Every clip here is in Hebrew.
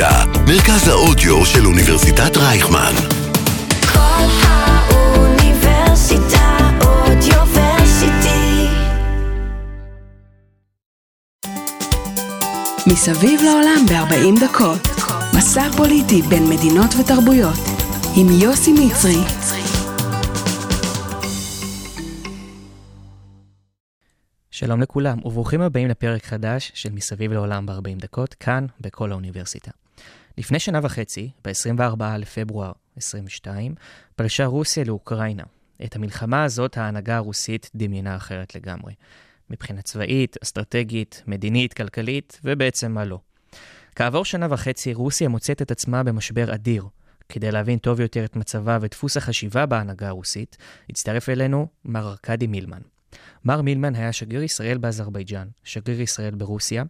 האוניברסיטה, מרכז האודיו של אוניברסיטת רייכמן. כל האוניברסיטה אודיוורסיטי. מסביב לעולם ב-40 דקות. מסע פוליטי בין מדינות ותרבויות. עם יוסי מצרי. שלום לכולם, וברוכים הבאים לפרק חדש של מסביב לעולם ב-40 דקות, כאן, בכל האוניברסיטה. לפני שנה וחצי, ב-24 לפברואר 22, פלשה רוסיה לאוקראינה. את המלחמה הזאת ההנהגה הרוסית דמיינה אחרת לגמרי. מבחינה צבאית, אסטרטגית, מדינית, כלכלית, ובעצם מה לא. כעבור שנה וחצי, רוסיה מוצאת את עצמה במשבר אדיר. כדי להבין טוב יותר את מצבה ודפוס החשיבה בהנהגה הרוסית, הצטרף אלינו מר ארכדי מילמן. מר מילמן היה שגריר ישראל באזרבייג'אן, שגריר ישראל ברוסיה,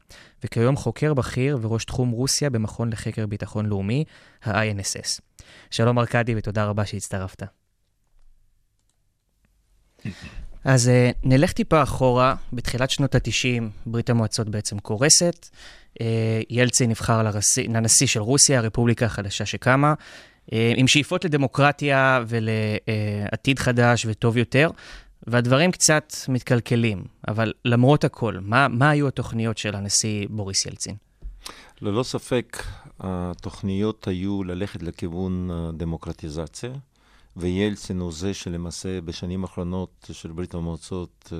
וכיום חוקר בכיר וראש תחום רוסיה במכון לחקר ביטחון לאומי, ה-INSS. שלום ארכדי ותודה רבה שהצטרפת. אז uh, נלך טיפה אחורה, בתחילת שנות ה-90 ברית המועצות בעצם קורסת, uh, ילצין נבחר לרסי, לנשיא של רוסיה, הרפובליקה החדשה שקמה, uh, עם שאיפות לדמוקרטיה ולעתיד חדש וטוב יותר, והדברים קצת מתקלקלים, אבל למרות הכל, מה, מה היו התוכניות של הנשיא בוריס ילצין? ללא ספק, התוכניות היו ללכת לכיוון דמוקרטיזציה, וילצין הוא זה שלמעשה בשנים האחרונות של ברית המועצות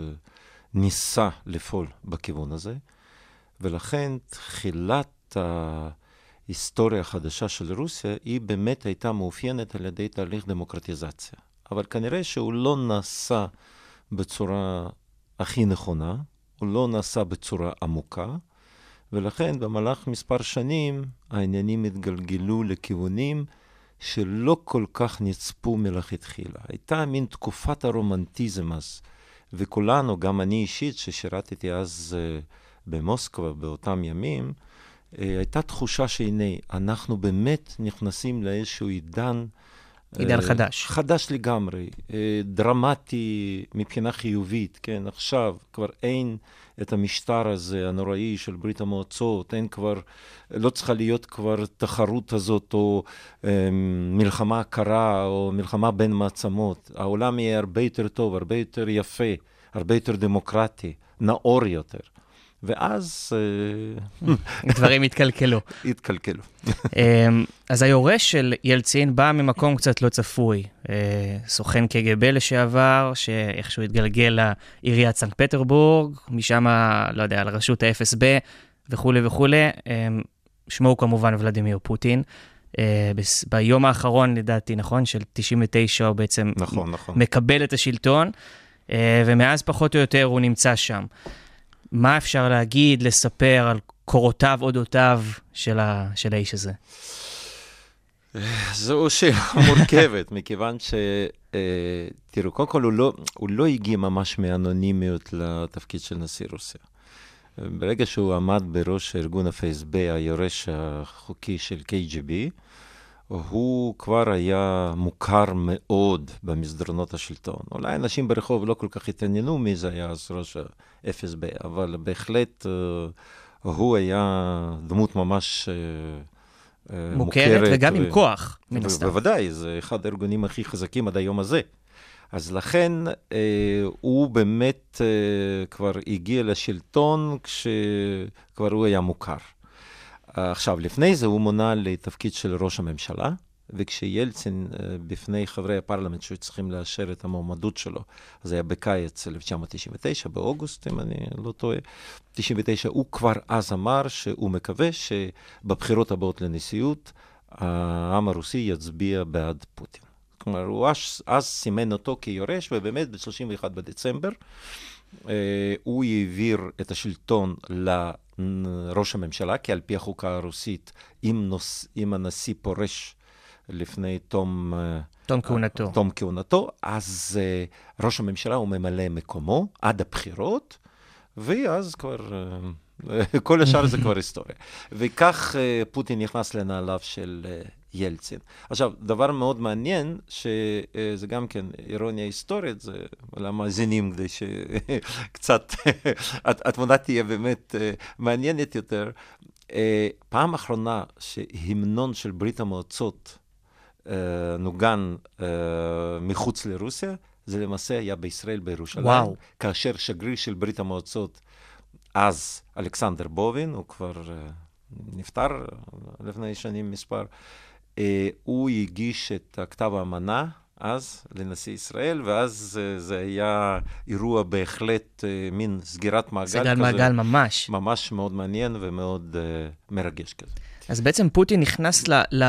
ניסה לפעול בכיוון הזה, ולכן תחילת ההיסטוריה החדשה של רוסיה היא באמת הייתה מאופיינת על ידי תהליך דמוקרטיזציה. אבל כנראה שהוא לא נעשה בצורה הכי נכונה, הוא לא נעשה בצורה עמוקה, ולכן במהלך מספר שנים העניינים התגלגלו לכיוונים שלא כל כך נצפו מלכתחילה. הייתה מין תקופת הרומנטיזם אז, וכולנו, גם אני אישית, ששירתתי אז uh, במוסקבה באותם ימים, uh, הייתה תחושה שהנה, אנחנו באמת נכנסים לאיזשהו עידן עידן חדש. חדש לגמרי, דרמטי מבחינה חיובית, כן, עכשיו כבר אין את המשטר הזה הנוראי של ברית המועצות, אין כבר, לא צריכה להיות כבר תחרות הזאת או מלחמה קרה או מלחמה בין מעצמות. העולם יהיה הרבה יותר טוב, הרבה יותר יפה, הרבה יותר דמוקרטי, נאור יותר. ואז... דברים התקלקלו. התקלקלו. אז היורש של ילצין בא ממקום קצת לא צפוי. סוכן קג"ב לשעבר, שאיכשהו התגלגל לעיריית סנקט פטרבורג, משם, לא יודע, לרשות ה-FSB וכולי וכולי. שמו הוא כמובן ולדימיר פוטין. ביום האחרון, לדעתי, נכון? של 99, הוא בעצם נכון, נכון. מקבל את השלטון, ומאז פחות או יותר הוא נמצא שם. מה אפשר להגיד, לספר על קורותיו, אודותיו של, ה, של האיש הזה? זו שאלה מורכבת, מכיוון ש... תראו, קודם כל הוא לא, הוא לא הגיע ממש מאנונימיות לתפקיד של נשיא רוסיה. ברגע שהוא עמד בראש ארגון ה-FSB, היורש החוקי של KGB, הוא כבר היה מוכר מאוד במסדרונות השלטון. אולי אנשים ברחוב לא כל כך התעניינו מי זה היה אז ראש ה-FSB, אבל בהחלט הוא היה דמות ממש מוכרת. מוכרת וגם ו... עם כוח, מן הסתם. בוודאי, זה אחד הארגונים הכי חזקים עד היום הזה. אז לכן אה, הוא באמת אה, כבר הגיע לשלטון כשכבר הוא היה מוכר. עכשיו, לפני זה הוא מונה לתפקיד של ראש הממשלה, וכשילצין בפני חברי הפרלמנט שהיו צריכים לאשר את המועמדות שלו, זה היה בקיץ 1999, באוגוסט, אם אני לא טועה, 99, הוא כבר אז אמר שהוא מקווה שבבחירות הבאות לנשיאות, העם הרוסי יצביע בעד פוטין. כלומר, הוא אז, אז סימן אותו כיורש, ובאמת ב-31 בדצמבר הוא העביר את השלטון לראש הממשלה, כי על פי החוקה הרוסית, אם, נוס, אם הנשיא פורש לפני תום... תום כהונתו. תום כהונתו, אז ראש הממשלה הוא ממלא מקומו עד הבחירות, ואז כבר... כל השאר זה כבר היסטוריה. וכך פוטין נכנס לנעליו של ילצין. עכשיו, דבר מאוד מעניין, שזה גם כן אירוניה היסטורית, זה למאזינים, כדי שקצת התמונה תהיה באמת מעניינת יותר. אה, פעם אחרונה שהמנון של ברית המועצות אה, נוגן אה, מחוץ לרוסיה, זה למעשה היה בישראל, בירושלים. וואו. כאשר שגריר של ברית המועצות, אז אלכסנדר בובין, הוא כבר אה, נפטר לפני שנים מספר, אה, הוא הגיש את כתב האמנה אז לנשיא ישראל, ואז אה, זה היה אירוע בהחלט אה, מין סגירת מעגל סגל כזה. מעגל ממש. ממש מאוד מעניין ומאוד אה, מרגש כזה. אז בעצם פוטין נכנס ל, ל,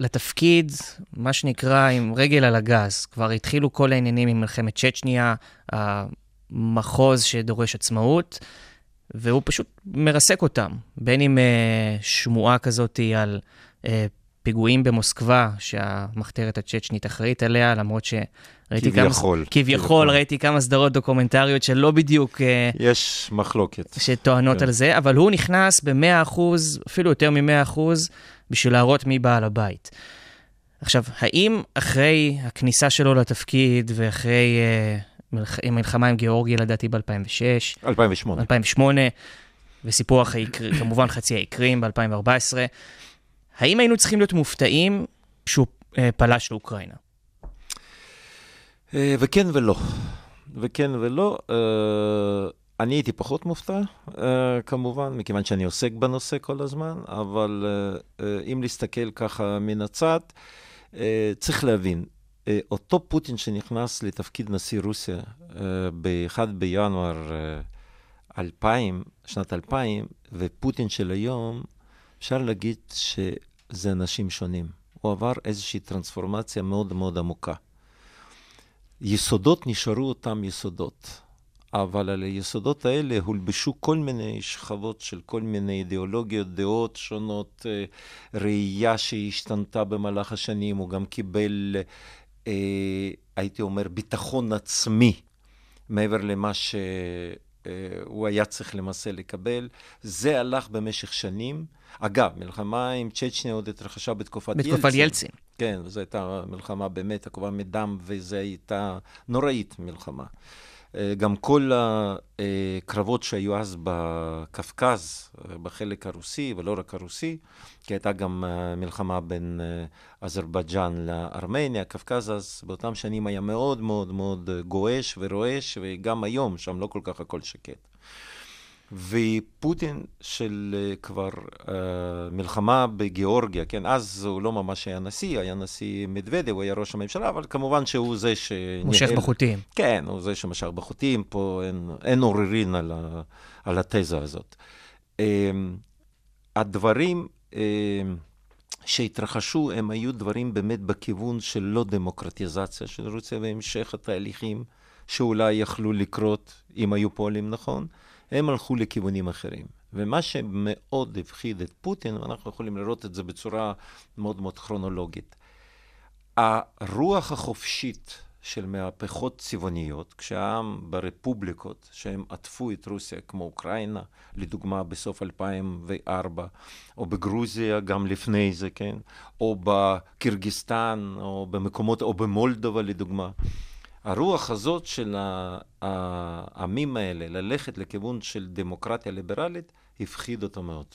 לתפקיד, מה שנקרא, עם רגל על הגז. כבר התחילו כל העניינים עם מלחמת צ'צ'ניה, המחוז שדורש עצמאות, והוא פשוט מרסק אותם. בין אם אה, שמועה כזאת על אה, פיגועים במוסקבה, שהמחתרת הצ'צ'נית אחראית עליה, למרות שראיתי כמה... כביכול. כביכול, ראיתי כמה סדרות דוקומנטריות שלא בדיוק... אה, יש מחלוקת. שטוענות כן. על זה, אבל הוא נכנס ב-100%, אפילו יותר מ-100%, בשביל להראות מי בעל הבית. עכשיו, האם אחרי הכניסה שלו לתפקיד ואחרי uh, מלח... המלחמה עם גיאורגיה, לדעתי ב-2006, 2008. 2008, וסיפוח. כמובן חצי האי קרים ב-2014, האם היינו צריכים להיות מופתעים שהוא uh, פלש לאוקראינה? אה, וכן ולא. וכן ולא. אה, אני הייתי פחות מופתע, אה, כמובן, מכיוון שאני עוסק בנושא כל הזמן, אבל אה, אה, אם להסתכל ככה מן הצד, אה, צריך להבין, אה, אותו פוטין שנכנס לתפקיד נשיא רוסיה אה, ב-1 בינואר אה, 2000, שנת 2000, ופוטין של היום, אפשר להגיד שזה אנשים שונים. הוא עבר איזושהי טרנספורמציה מאוד מאוד עמוקה. יסודות נשארו אותם יסודות, אבל על היסודות האלה הולבשו כל מיני שכבות של כל מיני אידיאולוגיות, דעות שונות, אה, ראייה שהשתנתה במהלך השנים, הוא גם קיבל, אה, הייתי אומר, ביטחון עצמי מעבר למה שהוא היה צריך למעשה לקבל. זה הלך במשך שנים. אגב, מלחמה עם צ'צ'ניה עוד התרחשה בתקופת ילצין. בתקופת ילצין. כן, זו הייתה מלחמה באמת עקובה מדם, וזו הייתה נוראית מלחמה. אה, גם כל הקרבות שהיו אז בקווקז, אה, בחלק הרוסי, ולא רק הרוסי, כי הייתה גם אה, מלחמה בין אזרבייג'אן לארמניה, קווקז אז באותם שנים היה מאוד מאוד מאוד גועש ורועש, וגם היום שם לא כל כך הכל שקט. ופוטין של אה, כבר uh, מלחמה בגיאורגיה, כן, אז הוא לא ממש היה נשיא, היה נשיא מדוודב, הוא היה ראש הממשלה, אבל כמובן שהוא זה ש... מושך בחוטים. כן, הוא זה שמשך בחוטים, פה אין, אין עוררין על, ה, על התזה הזאת. Um, הדברים um, שהתרחשו, הם היו דברים באמת בכיוון של לא דמוקרטיזציה של רוסיה והמשך התהליכים שאולי יכלו לקרות אם היו פועלים נכון. הם הלכו לכיוונים אחרים. ומה שמאוד הפחיד את פוטין, ואנחנו יכולים לראות את זה בצורה מאוד מאוד כרונולוגית, הרוח החופשית של מהפכות צבעוניות, כשהעם ברפובליקות שהם עטפו את רוסיה, כמו אוקראינה, לדוגמה בסוף 2004, או בגרוזיה גם לפני זה, כן? או בקירגיסטן, או במקומות, או במולדובה לדוגמה. הרוח הזאת של העמים האלה, ללכת לכיוון של דמוקרטיה ליברלית, הפחיד אותו מאוד.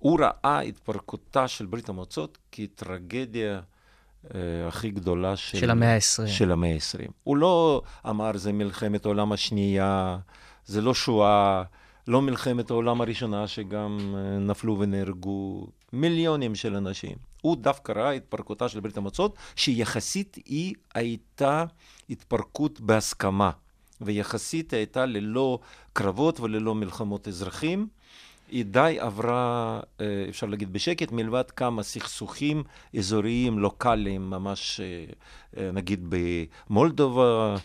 הוא ראה התפרקותה של ברית המועצות כטרגדיה אה, הכי גדולה של, של המאה ה-20. של המאה ה-20. הוא לא אמר, זה מלחמת העולם השנייה, זה לא שואה, לא מלחמת העולם הראשונה, שגם אה, נפלו ונהרגו מיליונים של אנשים. הוא דווקא ראה התפרקותה של ברית המועצות, שיחסית היא הייתה התפרקות בהסכמה, ויחסית הייתה ללא קרבות וללא מלחמות אזרחים. היא די עברה, אה, אפשר להגיד בשקט, מלבד כמה סכסוכים אזוריים, לוקאליים, ממש אה, נגיד במולדובה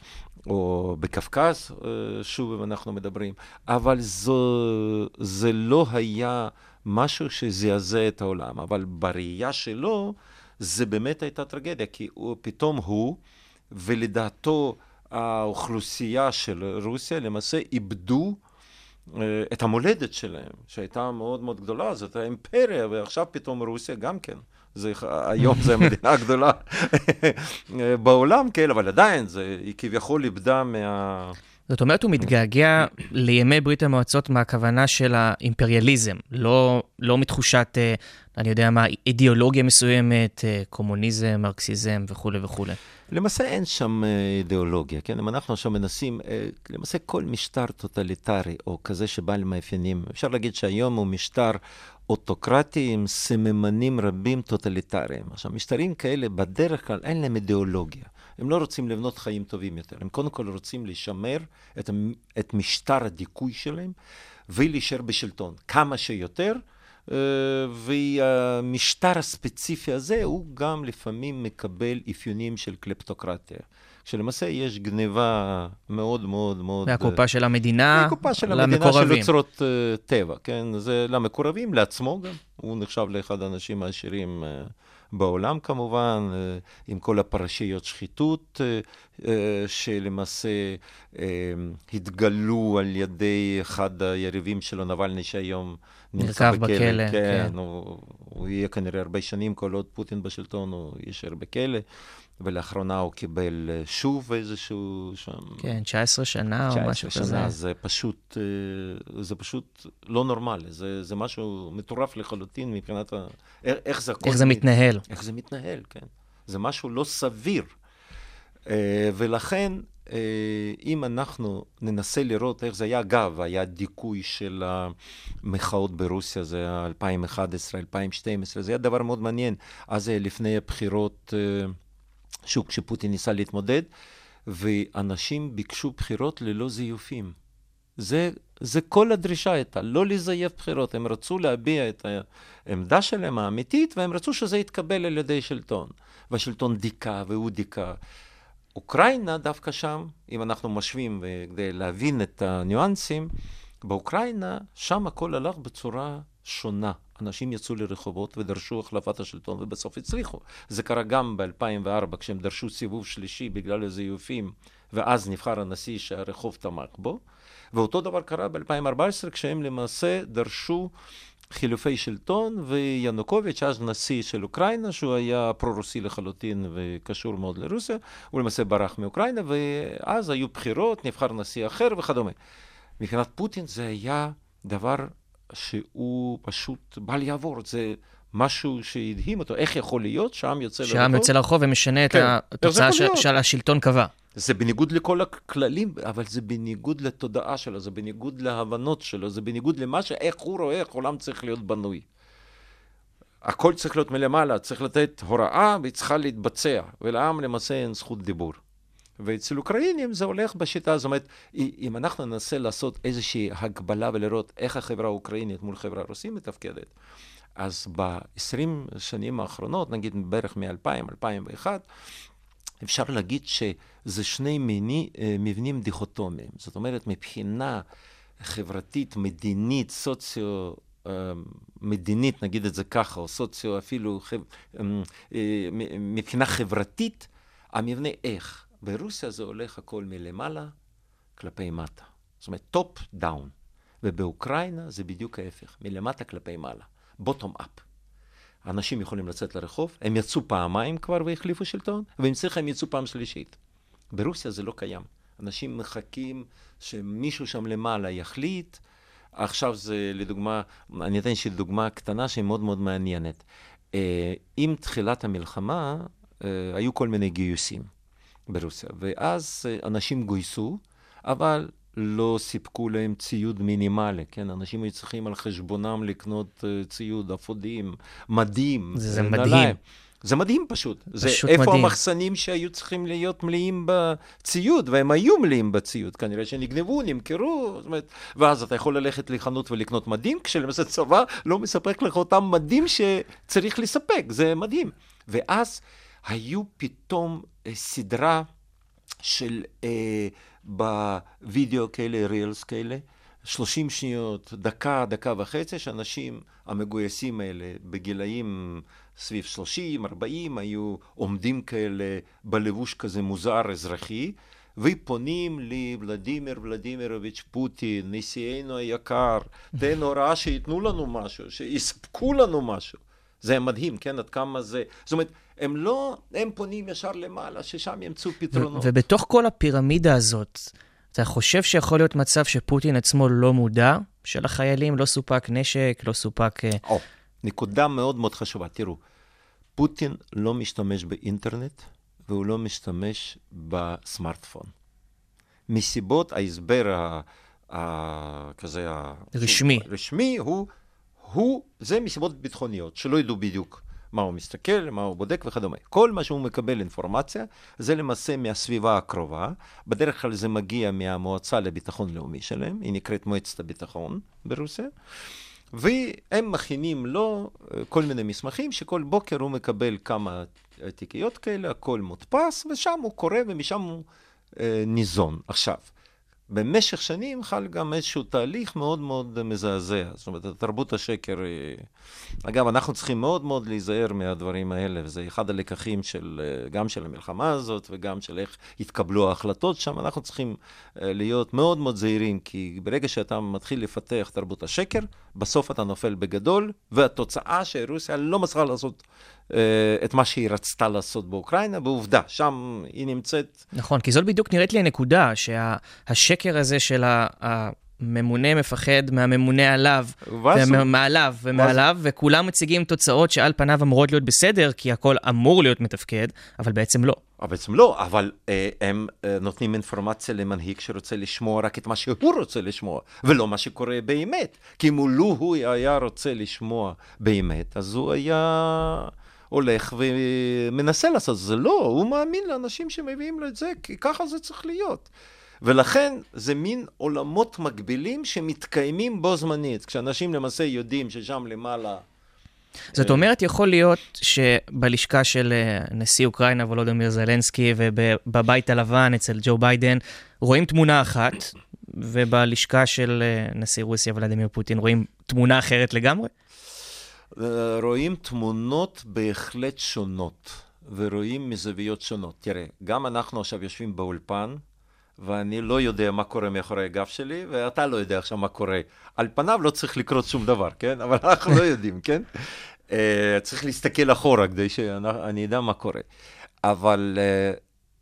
או בקווקז, אה, שוב אנחנו מדברים, אבל זו, זה לא היה משהו שזעזע את העולם, אבל בראייה שלו זה באמת הייתה טרגדיה, כי הוא, פתאום הוא, ולדעתו האוכלוסייה של רוסיה למעשה איבדו את המולדת שלהם, שהייתה מאוד מאוד גדולה, זאת האימפריה, ועכשיו פתאום רוסיה גם כן. זה, היום זו המדינה הגדולה בעולם, כן, אבל עדיין, זה, היא כביכול איבדה מה, זאת אומרת, הוא מתגעגע לימי ברית המועצות מהכוונה של האימפריאליזם, לא, לא מתחושות, אה, אני יודע מה, אידיאולוגיה מסוימת, אה, קומוניזם, מרקסיזם וכולי וכולי. למעשה אין שם אה, אידיאולוגיה, כן? אם אנחנו עכשיו מנסים, למעשה כל משטר טוטליטרי, או כזה שבעל מאפיינים, אפשר להגיד שהיום הוא משטר אוטוקרטי עם סממנים רבים טוטליטריים. עכשיו, משטרים כאלה בדרך כלל אין להם אידיאולוגיה. הם לא רוצים לבנות חיים טובים יותר, הם קודם כל רוצים לשמר את, את משטר הדיכוי שלהם ולהישאר בשלטון כמה שיותר. אה, והמשטר הספציפי הזה הוא גם לפעמים מקבל אפיונים של קלפטוקרטיה. שלמעשה יש גניבה מאוד מאוד מאוד... מהקופה של המדינה מהקופה של המדינה של למקורבים. אוצרות אה, טבע, כן? זה למקורבים, לעצמו גם. הוא נחשב לאחד האנשים העשירים אה, בעולם כמובן, אה, עם כל הפרשיות שחיתות, אה, אה, שלמעשה התגלו על ידי אחד היריבים שלו, נבלני, שהיום נמצא בכלא. בכלא, כן, כן. הוא, הוא יהיה כנראה הרבה שנים, כל עוד פוטין בשלטון, הוא יישאר בכלא. ולאחרונה הוא קיבל אה, שוב איזשהו שם... כן, 19 שנה או 19 משהו שנה, כזה. זה פשוט, אה, זה פשוט לא נורמלי, זה, זה משהו מטורף לחלוטין מבחינת ה... איך, זה. איך זה מת- מתנהל. איך זה מתנהל, כן. זה משהו לא סביר. אה, ולכן, אם אנחנו ננסה לראות איך זה היה, אגב, היה דיכוי של המחאות ברוסיה, זה היה 2011, 2012, זה היה דבר מאוד מעניין. אז לפני הבחירות, שוב, כשפוטין ניסה להתמודד, ואנשים ביקשו בחירות ללא זיופים. זה, זה כל הדרישה הייתה, לא לזייף בחירות. הם רצו להביע את העמדה שלהם האמיתית, והם רצו שזה יתקבל על ידי שלטון. והשלטון דיכא והוא דיכא. אוקראינה דווקא שם, אם אנחנו משווים כדי להבין את הניואנסים, באוקראינה, שם הכל הלך בצורה שונה. אנשים יצאו לרחובות ודרשו החלפת השלטון, ובסוף הצליחו. זה קרה גם ב-2004, כשהם דרשו סיבוב שלישי בגלל הזיופים, ואז נבחר הנשיא שהרחוב תמך בו. ואותו דבר קרה ב-2014, כשהם למעשה דרשו חילופי שלטון, וינוקוביץ', אז נשיא של אוקראינה, שהוא היה פרו-רוסי לחלוטין וקשור מאוד לרוסיה, הוא למעשה ברח מאוקראינה, ואז היו בחירות, נבחר נשיא אחר וכדומה. מבחינת פוטין זה היה דבר שהוא פשוט בל יעבור, זה משהו שהדהים אותו, איך יכול להיות שהעם יוצא לרחוב? שהעם יוצא לרחוב ומשנה את כן. זה התוצאה ש- להיות? שהשלטון קבע. זה בניגוד לכל הכללים, אבל זה בניגוד לתודעה שלו, זה בניגוד להבנות שלו, זה בניגוד למה ש... איך הוא רואה איך עולם צריך להיות בנוי. הכל צריך להיות מלמעלה, צריך לתת הוראה והיא צריכה להתבצע, ולעם למעשה אין זכות דיבור. ואצל אוקראינים זה הולך בשיטה, זאת אומרת, אם אנחנו ננסה לעשות איזושהי הגבלה ולראות איך החברה האוקראינית מול חברה הרוסית מתפקדת, אז ב-20 שנים האחרונות, נגיד בערך מ-2000, 2001, אפשר להגיד שזה שני מיני, אה, מבנים דיכוטומיים. זאת אומרת, מבחינה חברתית, מדינית, סוציו... אה, מדינית, נגיד את זה ככה, או סוציו אפילו. אה, אה, מבחינה חברתית, המבנה ההיררכי. ברוסיה זה הולך הכל מלמעלה כלפי מטה. זאת אומרת, top down. ובאוקראינה זה בדיוק ההפך, מלמטה כלפי מעלה, bottom up. אנשים יכולים לצאת לרחוב, הם יצאו פעמיים כבר והחליפו שלטון, ואם צריך הם יצאו פעם שלישית. ברוסיה זה לא קיים. אנשים מחכים שמישהו שם למעלה יחליט. עכשיו זה לדוגמה, אני אתן איזושהי דוגמה קטנה שהיא מאוד מאוד מעניינת. אה, עם תחילת המלחמה אה, היו כל מיני גיוסים ברוסיה, ואז אה, אנשים גויסו, אבל לא סיפקו להם ציוד מינימלי, כן? אנשים היו צריכים על חשבונם לקנות uh, ציוד, אפודים, מדים. זה, זה נעליים. מדהים. זה מדהים פשוט. זה פשוט איפה מדהים. המחסנים שהיו צריכים להיות מלאים בציוד, והם היו מלאים בציוד. כנראה שנגנבו, נמכרו, זאת אומרת, ואז אתה יכול ללכת לחנות ולקנות מדים, כשלמעשה צבא לא מספק לך אותם מדים שצריך לספק, זה מדהים. ואז היו פתאום אה, סדרה של אה, בווידאו כאלה, רילס כאלה, 30 שניות, דקה, דקה וחצי, שאנשים המגויסים האלה בגילאים סביב 30, 40, היו עומדים כאלה בלבוש כזה מוזר אזרחי, ופונים לוולדימיר ולדימירוביץ' פוטין, נשיאנו היקר, תן הוראה שייתנו לנו משהו, שיספקו לנו משהו. זה מדהים, כן? עד כמה זה... זאת אומרת, הם לא... הם פונים ישר למעלה, ששם ימצאו פתרונות. ובתוך כל הפירמידה הזאת, אתה חושב שיכול להיות מצב שפוטין עצמו לא מודע, שלחיילים לא סופק נשק, לא סופק... אה, או, נקודה מאוד מאוד חשובה. תראו, פוטין לא משתמש באינטרנט והוא לא משתמש בסמארטפון. מסיבות ההסבר ה... ה... כזה. רשמי. רשמי הוא, הוא, זה מסיבות ביטחוניות, שלא ידעו בדיוק מה הוא מסתכל, מה הוא בודק וכדומה. כל מה שהוא מקבל אינפורמציה, זה למעשה מהסביבה הקרובה. בדרך כלל זה מגיע מהמועצה לביטחון לאומי שלהם, היא נקראת מועצת הביטחון ברוסיה. והם מכינים לו אה, כל מיני מסמכים שכל בוקר הוא מקבל כמה תיקיות כאלה, הכל מודפס, ושם הוא קורא ומשם הוא אה, ניזון. עכשיו, במשך שנים חל גם איזשהו תהליך מאוד מאוד מזעזע. זאת אומרת, תרבות השקר, אגב, אנחנו צריכים מאוד מאוד להיזהר מהדברים האלה, וזה אחד הלקחים של, גם של המלחמה הזאת וגם של איך התקבלו ההחלטות שם. אנחנו צריכים אה, להיות מאוד מאוד זהירים, כי ברגע שאתה מתחיל לפתח תרבות השקר, בסוף אתה נופל בגדול, והתוצאה שרוסיה לא מצליחה לעשות אה, את מה שהיא רצתה לעשות באוקראינה, בעובדה, שם היא נמצאת... נכון, כי זאת בדיוק נראית לי הנקודה, שהשקר שה הזה של ה... הממונה מפחד מהממונה עליו, ומעליו ומעליו, וכולם מציגים תוצאות שעל פניו אמורות להיות בסדר, כי הכל אמור להיות מתפקד, אבל בעצם לא. אבל בעצם לא, אבל אה, הם אה, נותנים אינפורמציה למנהיג שרוצה לשמוע רק את מה שהוא רוצה לשמוע, ולא מה שקורה באמת. כי אם לו הוא היה רוצה לשמוע באמת, אז הוא היה... הולך ומנסה לעשות זה. לא, הוא מאמין לאנשים שמביאים לו את זה, כי ככה זה צריך להיות. ולכן זה מין עולמות מקבילים שמתקיימים בו זמנית. כשאנשים למעשה יודעים ששם למעלה... זאת אומרת, יכול להיות שבלשכה של אה, נשיא אוקראינה וולודמיר זלנסקי ובבית הלבן אצל ג'ו ביידן רואים תמונה אחת, ובלשכה של אה, נשיא רוסיה ולדימיר פוטין רואים תמונה אחרת לגמרי? רואים תמונות בהחלט שונות, ורואים מזוויות שונות. תראה, גם אנחנו עכשיו יושבים באולפן, ואני לא יודע מה קורה מאחורי הגב שלי, ואתה לא יודע עכשיו מה קורה. על פניו לא צריך לקרות שום דבר, כן? אבל אנחנו לא יודעים, כן? Uh, צריך להסתכל אחורה כדי שאני אדע מה קורה. אבל uh,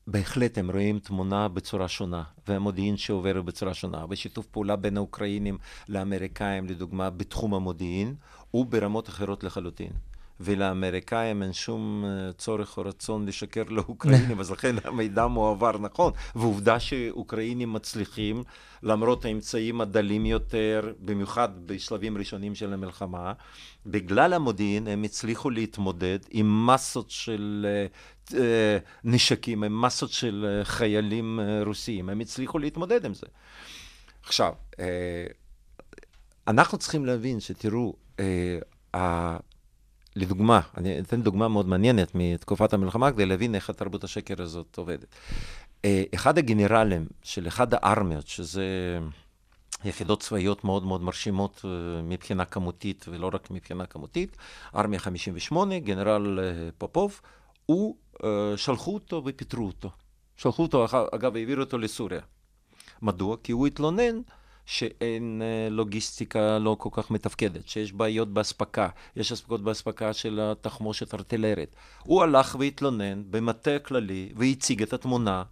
בהחלט הם רואים תמונה בצורה שונה, והמודיעין שעובר בצורה שונה, ושיתוף פעולה בין האוקראינים לאמריקאים, לדוגמה, בתחום המודיעין, הוא ברמות אחרות לחלוטין. ולאמריקאים אין שום אה, צורך או רצון לשקר לאוקראינים, אז לכן המידע מועבר נכון. ועובדה שאוקראינים מצליחים, למרות האמצעים הדלים יותר, במיוחד בשלבים ראשונים של המלחמה, בגלל המודיעין הם הצליחו להתמודד עם מסות של uh, נשקים, עם מסות של חיילים רוסיים, הם הצליחו להתמודד עם זה. עכשיו, uh, אנחנו צריכים להבין שתראו, uh, לדוגמה, אני אתן דוגמה מאוד מעניינת מתקופת המלחמה כדי להבין איך התרבות השקר הזאת עובדת. אה, אחד הגנרלים של אחד הארמיות, שזה יחידות צבאיות מאוד מאוד מרשימות אה, מבחינה כמותית ולא רק מבחינה כמותית, ארמיה 58, גנרל אה, פופוב, הוא, שלחו אותו ופיטרו אותו. שלחו אותו, אגב, העבירו אותו לסוריה. מדוע? כי הוא התלונן שאין אה, לוגיסטיקה לא כל כך מתפקדת, שיש בעיות באספקה, יש אספקות באספקה של התחמושת ארטילרית. הוא הלך והתלונן במטה הכללי והציג את התמונה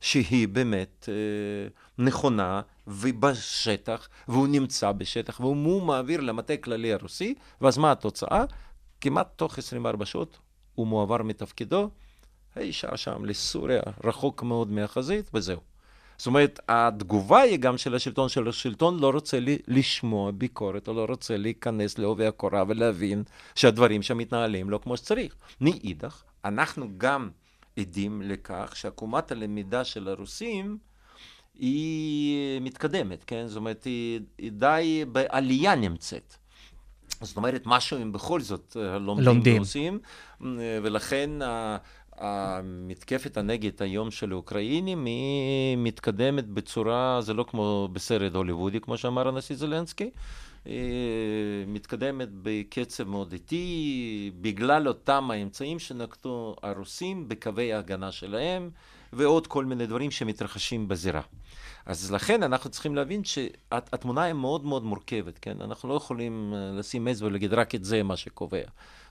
שהיא באמת אה, נכונה ובשטח, והוא נמצא בשטח, והוא מעביר למטה הכללי הרוסי, ואז מה התוצאה? כמעט תוך 24 שעות הוא מועבר מתפקידו, אי שם לסוריה, רחוק מאוד מהחזית, וזהו. זאת אומרת, התגובה היא גם של השלטון, של השלטון לא רוצה לי, לשמוע ביקורת, או לא רוצה להיכנס לעובי הקורה ולהבין שהדברים שם מתנהלים לא כמו שצריך. מאידך, אנחנו גם עדים לכך שעקומת הלמידה של הרוסים היא מתקדמת, כן? זאת אומרת, היא, היא די בעלייה נמצאת. זאת אומרת, משהו הם בכל זאת אה, לומדים, לומדים. ועושים, אה, ולכן המתקפת הנגד היום של האוקראינים היא מתקדמת בצורה, זה לא כמו בסרט הוליוודי, כמו שאמר הנשיא זלנסקי, היא מתקדמת בקצב מאוד איטי, בגלל אותם האמצעים שנקטו הרוסים בקווי ההגנה שלהם, ועוד כל מיני דברים שמתרחשים בזירה. אז לכן אנחנו צריכים להבין שהתמונה היא מאוד מאוד מורכבת, כן? אנחנו לא יכולים אה, לשים אצבע ולהגיד רק את זה מה שקובע.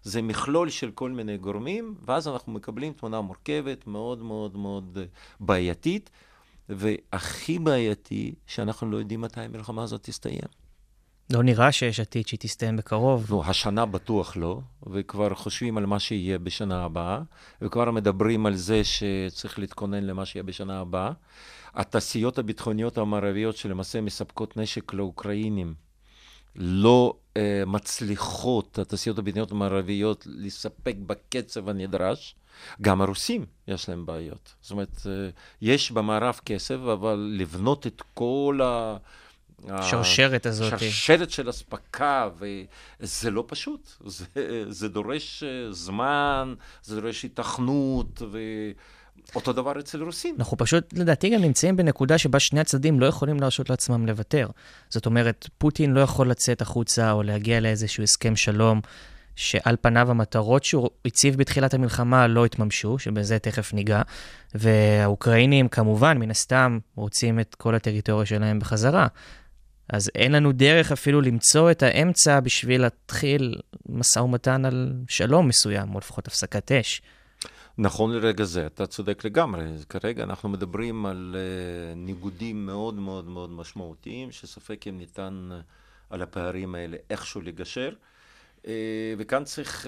זה מכלול של כל מיני גורמים, ואז אנחנו מקבלים תמונה מורכבת, מאוד מאוד מאוד אה, בעייתית, והכי בעייתי, שאנחנו לא יודעים מתי המלחמה הזאת תסתיים. לא נראה שיש עתיד שהיא תסתיים בקרוב. לא, השנה בטוח לא, וכבר חושבים על מה שיהיה בשנה הבאה, וכבר מדברים על זה שצריך להתכונן למה שיהיה בשנה הבאה. התעשיות הביטחוניות המערביות שלמעשה מספקות נשק לאוקראינים, לא uh, מצליחות, התעשיות הביטחוניות המערביות, לספק בקצב הנדרש. גם הרוסים יש להם בעיות. זאת אומרת, uh, יש במערב כסף, אבל לבנות את כל ה... השרשרת הזאת. שרשרת של אספקה, וזה לא פשוט. זה, זה דורש אה, זמן, זה דורש התכנות, ואותו דבר אצל רוסים. אנחנו פשוט, לדעתי, גם נמצאים בנקודה שבה שני הצדדים לא יכולים להרשות לעצמם לוותר. זאת אומרת, פוטין לא יכול לצאת החוצה או להגיע לאיזשהו הסכם שלום. שעל פניו המטרות שהוא הציב בתחילת המלחמה לא התממשו, שבזה תכף ניגע, והאוקראינים כמובן, מן הסתם, רוצים את כל הטריטוריה שלהם בחזרה. אז אין לנו דרך אפילו למצוא את האמצע בשביל להתחיל משא ומתן על שלום מסוים, או לפחות הפסקת אש. נכון לרגע זה, אתה צודק לגמרי. כרגע אנחנו מדברים על uh, ניגודים מאוד מאוד מאוד משמעותיים, שספק אם ניתן uh, על הפערים האלה איכשהו לגשר. Uh, וכאן צריך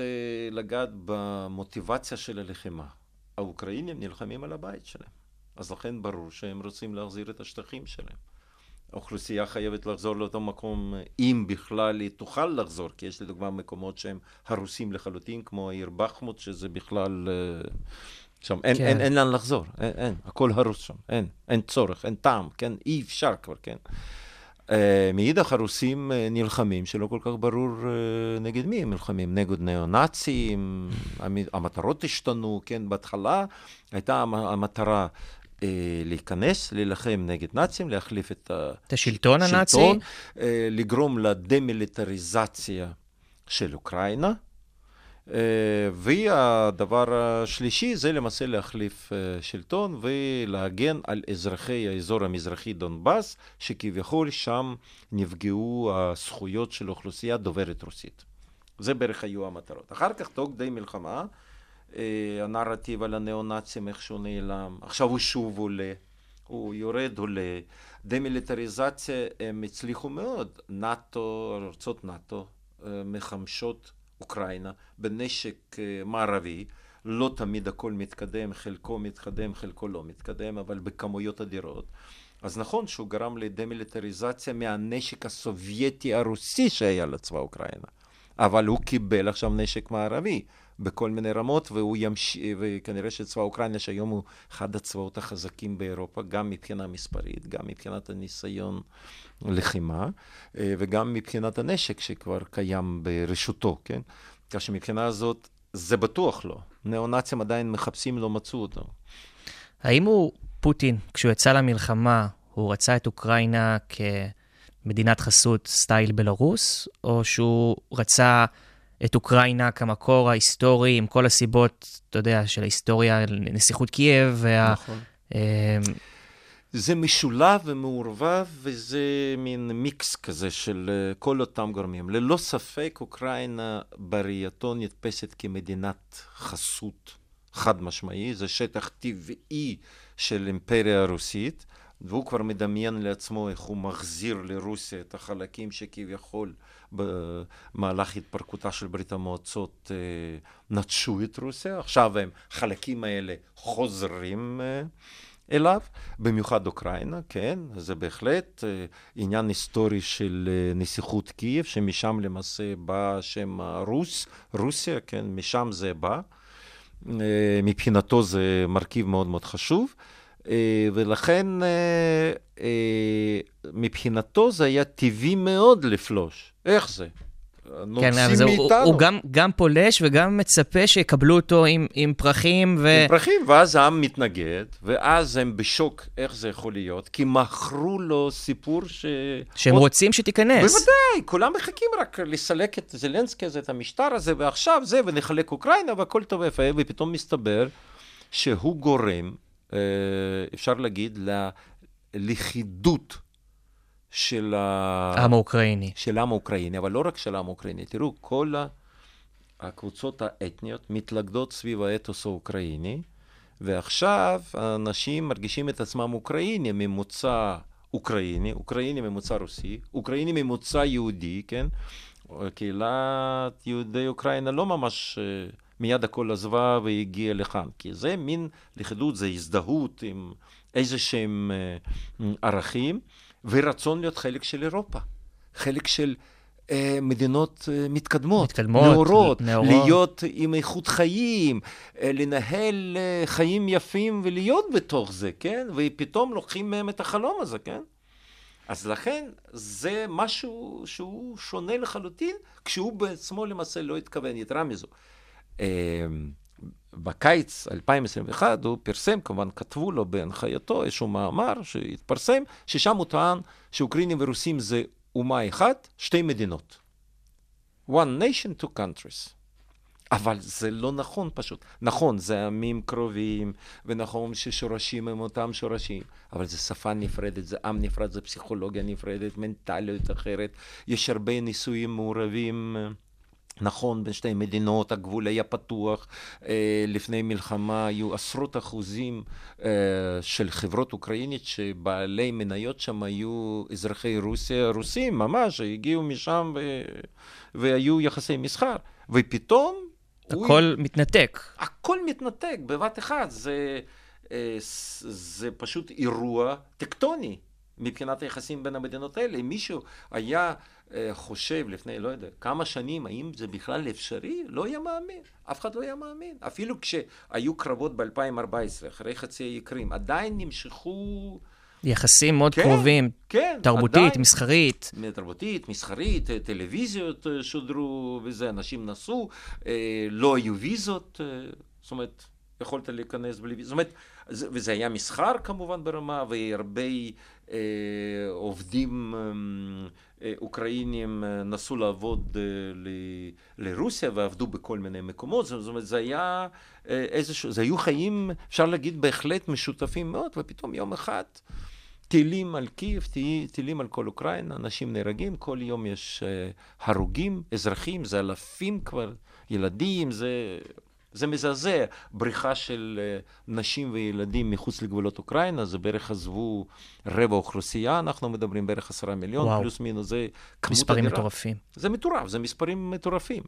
לגעת במוטיבציה של הלחימה. האוקראינים נלחמים על הבית שלהם, אז לכן ברור שהם רוצים להחזיר את השטחים שלהם. האוכלוסייה חייבת לחזור לאותו מקום, אם בכלל היא תוכל לחזור, כי יש לדוגמה מקומות שהם הרוסים לחלוטין, כמו העיר בחמוט, שזה בכלל... אה, שם אין, כן. אין, אין לאן לחזור, אין, אין, הכל הרוס שם, אין, אין צורך, אין טעם, כן, אי אפשר כבר, כן. Uh, מאידך הרוסים uh, נלחמים, שלא כל כך ברור uh, נגד מי הם נלחמים, נגד ניאו-נאצים, המטרות השתנו, כן, בהתחלה הייתה המטרה אה, להיכנס, להילחם נגד נאצים, להחליף את, את השלטון הנאצי, אה, לגרום לדמיליטריזציה של אוקראינה. אה, והדבר השלישי זה למעשה להחליף שלטון ולהגן על אזרחי האזור המזרחי דונבאס, שכביכול שם נפגעו הזכויות של אוכלוסייה דוברת רוסית. זה בערך היו המטרות. אחר כך, תוך כדי מלחמה, אה, הנרטיב על הניאו-נאצים איכשהו נעלם, עכשיו הוא שוב עולה, הוא יורד עולה. דמיליטריזציה הם הצליחו מאוד, נאט"ו, ארצות נאט"ו אה, מחמשות אוקראינה בנשק אה, מערבי, לא תמיד הכל מתקדם, חלקו מתקדם, חלקו לא מתקדם, אבל בכמויות אדירות. אז נכון שהוא גרם לדמיליטריזציה מהנשק הסובייטי הרוסי שהיה לצבא אוקראינה, אבל הוא קיבל עכשיו נשק מערבי. בכל מיני רמות, והוא ימשיך, וכנראה שצבא אוקראינה, שהיום הוא אחד הצבאות החזקים באירופה, גם מבחינה מספרית, גם מבחינת הניסיון לחימה, אה, וגם מבחינת הנשק שכבר קיים ברשותו, כן? כך שמבחינה הזאת, זה בטוח לא. ניאו-נאצים עדיין מחפשים, לא מצאו אותו. האם הוא, פוטין, כשהוא יצא למלחמה, הוא רצה את אוקראינה כמדינת חסות style בלרוס, או שהוא רצה... את אוקראינה כמקור ההיסטורי, עם כל הסיבות, אתה יודע, של ההיסטוריה, נסיכות קייב, וה... נכון. אה, זה משולב ומעורבב, וזה מין מיקס כזה של אה, כל אותם גורמים. ללא ספק, אוקראינה בראייתו נתפסת כמדינת חסות חד משמעי, זה שטח טבעי של אימפריה הרוסית, והוא כבר מדמיין לעצמו איך הוא מחזיר לרוסיה את החלקים שכביכול במהלך התפרקותה של ברית המועצות אה, נטשו את רוסיה, עכשיו הם, חלקים האלה חוזרים אה, אליו, במיוחד אוקראינה, כן, זה בהחלט אה, עניין היסטורי של נסיכות קייב, שמשם למעשה בא השם רוס, רוסיה, כן, משם זה בא. מבחינתו זה מרכיב מאוד מאוד חשוב. ולכן מבחינתו זה היה טבעי מאוד לפלוש. איך זה? כן, אז הוא, הוא גם, גם פולש וגם מצפה שיקבלו אותו עם, עם פרחים ו... עם פרחים, ואז העם מתנגד, ואז הם בשוק איך זה יכול להיות, כי מכרו לו סיפור ש... שהם עוד... רוצים שתיכנס. בוודאי, כולם מחכים רק לסלק את זלנסקי הזה, את המשטר הזה, ועכשיו זה, ונחלק אוקראינה, והכל טוב ויפה, ופתאום מסתבר שהוא גורם, אה, אפשר להגיד, ללכידות של העם האוקראיני. של העם האוקראיני, אבל לא רק של העם האוקראיני. תראו, כל הקבוצות האתניות מתלכדות סביב האתוס האוקראיני, ועכשיו האנשים מרגישים את עצמם אוקראינים ממוצא אוקראיני, אוקראיני ממוצא רוסי, אוקראיני ממוצא יהודי, כן? קהילת יהודי אוקראינה לא ממש אה, מיד הכל עזבה והגיעה לכאן, כי זה מין לכידות, זה הזדהות עם איזה שהם אה, ערכים ורצון להיות חלק של אירופה, חלק של אה, מדינות אה, מתקדמות, מתקדמות, נאורות, נאורות. להיות עם איכות חיים, אה, לנהל אה, חיים יפים ולהיות בתוך זה, כן? ופתאום לוקחים מהם את החלום הזה, כן? אז לכן זה משהו שהוא שונה לחלוטין, כשהוא בעצמו למעשה לא התכוון, יתרה מזו. אה, בקיץ 2021 הוא פרסם, כמובן כתבו לו בהנחייתו איזשהו מאמר שהתפרסם, ששם הוא טען שאוקראינים ורוסים זה אומה אחת, שתי מדינות. one nation, two countries. אבל זה לא נכון פשוט. נכון, זה עמים קרובים, ונכון ששורשים הם אותם שורשים, אבל זה שפה נפרדת, זה עם נפרד, זה פסיכולוגיה נפרדת, מנטליות אחרת. יש הרבה ניסויים מעורבים. נכון, בין שתי מדינות, הגבול היה פתוח, אה, לפני מלחמה היו עשרות אחוזים אה, של חברות אוקראינית שבעלי מניות שם היו אזרחי רוסיה, רוסים ממש, הגיעו משם ו... והיו יחסי מסחר, ופתאום... הוא- הכל מתנתק. הכל מתנתק בבת אחת, זה, אה, זה פשוט אירוע טקטוני מבחינת היחסים בין המדינות האלה. אם מישהו היה אה, חושב לפני, לא יודע, כמה שנים, האם זה בכלל אפשרי, לא היה מאמין. אף אחד לא היה מאמין. אפילו כשהיו קרבות ב-2014, אחרי חצי האי קרים, עדיין נמשכו... יחסים מאוד כן, קרובים, כן, תרבותית, עדיין. מסחרית. תרבותית, מסחרית, אה, טלוויזיות אה, שודרו וזה, אנשים נסעו, אה, לא היו ויזות, אה, זאת אומרת, יכולת להיכנס בלי ויזות, זאת אומרת, וזה היה מסחר כמובן ברמה, והרבה אה, עובדים אה, אה, אוקראינים אה, נסעו לעבוד אה, ל- לרוסיה ועבדו בכל מיני מקומות, זאת אומרת, זה היה אה, איזשהו, זה היו חיים, אפשר להגיד, בהחלט משותפים מאוד, ופתאום יום אחד טילים על קייב, טי- טילים על כל אוקראינה, אנשים נהרגים, כל יום יש אה, הרוגים, אזרחים, זה אלפים כבר, ילדים, זה, זה מזעזע. בריחה של אה, נשים וילדים מחוץ לגבולות אוקראינה, זה בערך עזבו רבע אוכלוסייה, אנחנו מדברים בערך עשרה מיליון, וואו. פלוס מינוס, זה כמות מספרים אדירה. מטורפים. זה מטורף, זה מספרים מטורפים.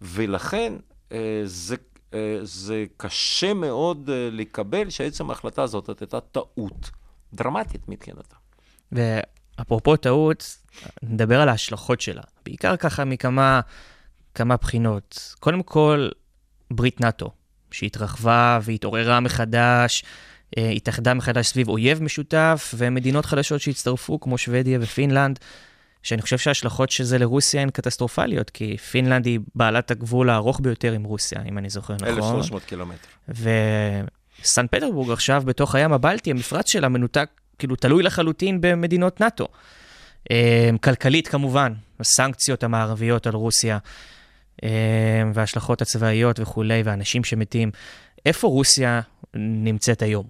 ולכן אה, זה, אה, זה קשה מאוד לקבל שעצם ההחלטה הזאת הייתה טעות דרמטית מבחינתה. ואפרופו טעות, נדבר על ההשלכות שלה. בעיקר ככה מכמה כמה בחינות. קודם כל, ברית נאט"ו, שהתרחבה והתעוררה מחדש, אה, התאחדה מחדש סביב אויב משותף, ומדינות חדשות שהצטרפו, כמו שוודיה ופינלנד, שאני חושב שההשלכות של זה לרוסיה הן קטסטרופליות, כי פינלנד היא בעלת הגבול הארוך ביותר עם רוסיה, אם אני זוכר נכון. 1,300 קילומטר. וסן פטרבורג עכשיו בתוך הים הבלטי, המפרץ שלה מנותק, כאילו תלוי לחלוטין במדינות נאט"ו. אה, כלכלית כמובן, הסנקציות המערביות על רוסיה, וההשלכות הצבאיות וכולי, ואנשים שמתים. איפה רוסיה נמצאת היום?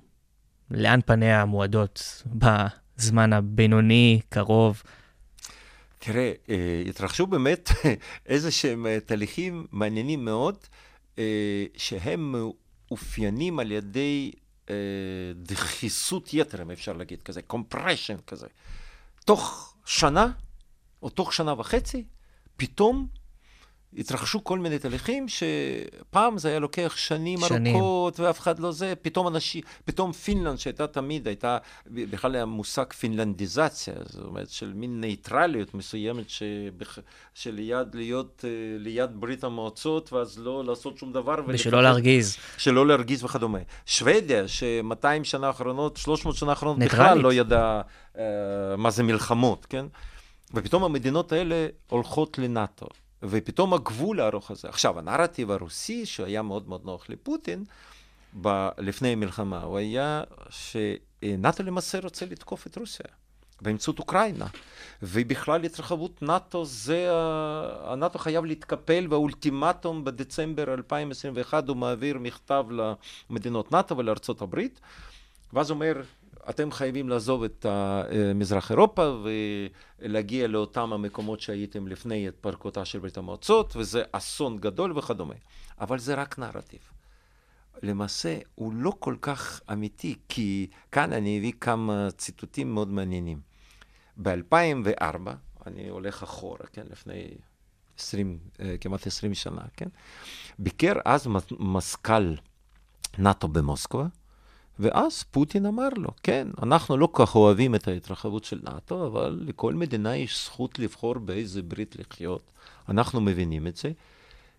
לאן פניה המועדות בזמן הבינוני, קרוב? תראה, אה, התרחשו באמת איזה שהם אה, תהליכים מעניינים מאוד, אה, שהם מאופיינים על ידי דחיסות יתר, אם אפשר להגיד כזה, compression כזה. תוך שנה, או תוך שנה וחצי, פתאום התרחשו כל מיני תהליכים שפעם זה היה לוקח שנים, שנים. ארוכות ואף אחד לא זה, פתאום אנשים, פתאום פינלנד שהייתה תמיד, הייתה, בכלל היה מושג פינלנדיזציה, זאת אומרת של מין נייטרליות מסוימת שבח, שליד להיות אה, ליד ברית המועצות ואז לא לעשות שום דבר. ושלא ולפחד- להרגיז. שלא להרגיז וכדומה. שוודיה, ש-200 שנה האחרונות, 300 שנה האחרונות, בכלל. לא ידעה אה, מה זה מלחמות, כן? ופתאום המדינות האלה הולכות לנאט"ו. ופתאום הגבול הארוך הזה. עכשיו, הנרטיב הרוסי, שהיה מאוד מאוד נוח לפוטין, ב- לפני המלחמה, הוא היה שנאט"ו למעשה רוצה לתקוף את רוסיה. באמצעות אוקראינה. ובכלל התרחבות נאט"ו זה, הנאט"ו חייב להתקפל, והאולטימטום בדצמבר 2021 הוא מעביר מכתב למדינות נאט"ו ולארצות הברית, ואז אומר, אתם חייבים לעזוב את אה, מזרח אירופה ולהגיע לאותם המקומות שהייתם לפני התפרקותה של ברית המועצות, וזה אסון גדול וכדומה. אבל זה רק נרטיב. למעשה הוא לא כל כך אמיתי, כי כאן אני אביא כמה ציטוטים מאוד מעניינים. ב-2004, אני הולך אחורה, כן, לפני 20, אה, כמעט 20 שנה, כן, ביקר אז מזכ"ל נאט"ו במוסקבה, ואז פוטין אמר לו, כן, אנחנו לא כל כך אוהבים את ההתרחבות של נאט"ו, אבל לכל מדינה יש זכות לבחור באיזה ברית לחיות. אנחנו מבינים את זה.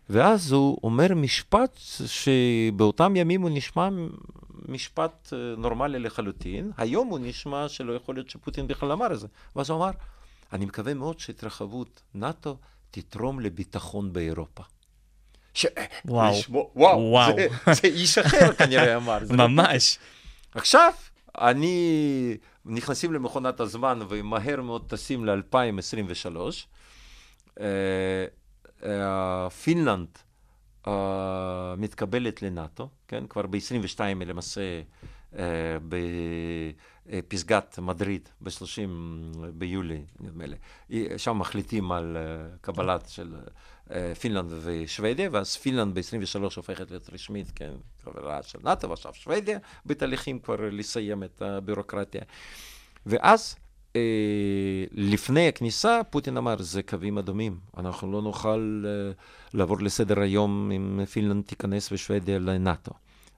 ואז הוא אומר משפט שבאותם ימים הוא נשמע משפט אה, נורמלי לחלוטין, היום הוא נשמע שלא יכול להיות שפוטין בכלל אמר את זה. ואז הוא אמר, אני מקווה מאוד שהתרחבות נאט"ו תתרום לביטחון באירופה. ש... וואו. לשמוע, וואו, וואו. זה, זה איש אחר כנראה אמר. לא ממש. עכשיו, אני, נכנסים למכונת הזמן ומהר מאוד טסים ל-2023. פינלנד אה, מתקבלת לנאט"ו, כן? כבר ב-22 למעשה אה, בפסגת מדריד, ב-30 ביולי, נדמה לי. שם מחליטים על אה, קבלת של אה, פינלנד ושוודיה, ואז פינלנד ב-23 הופכת להיות רשמית, כן, חברה של נאט"ו, ועכשיו שוודיה בתהליכים כבר לסיים את הביורוקרטיה. ואז אה, לפני הכניסה, פוטין אמר, זה קווים אדומים. אנחנו לא נוכל אה, לעבור לסדר היום אם פינלנד תיכנס ושוודיה לנאט"ו.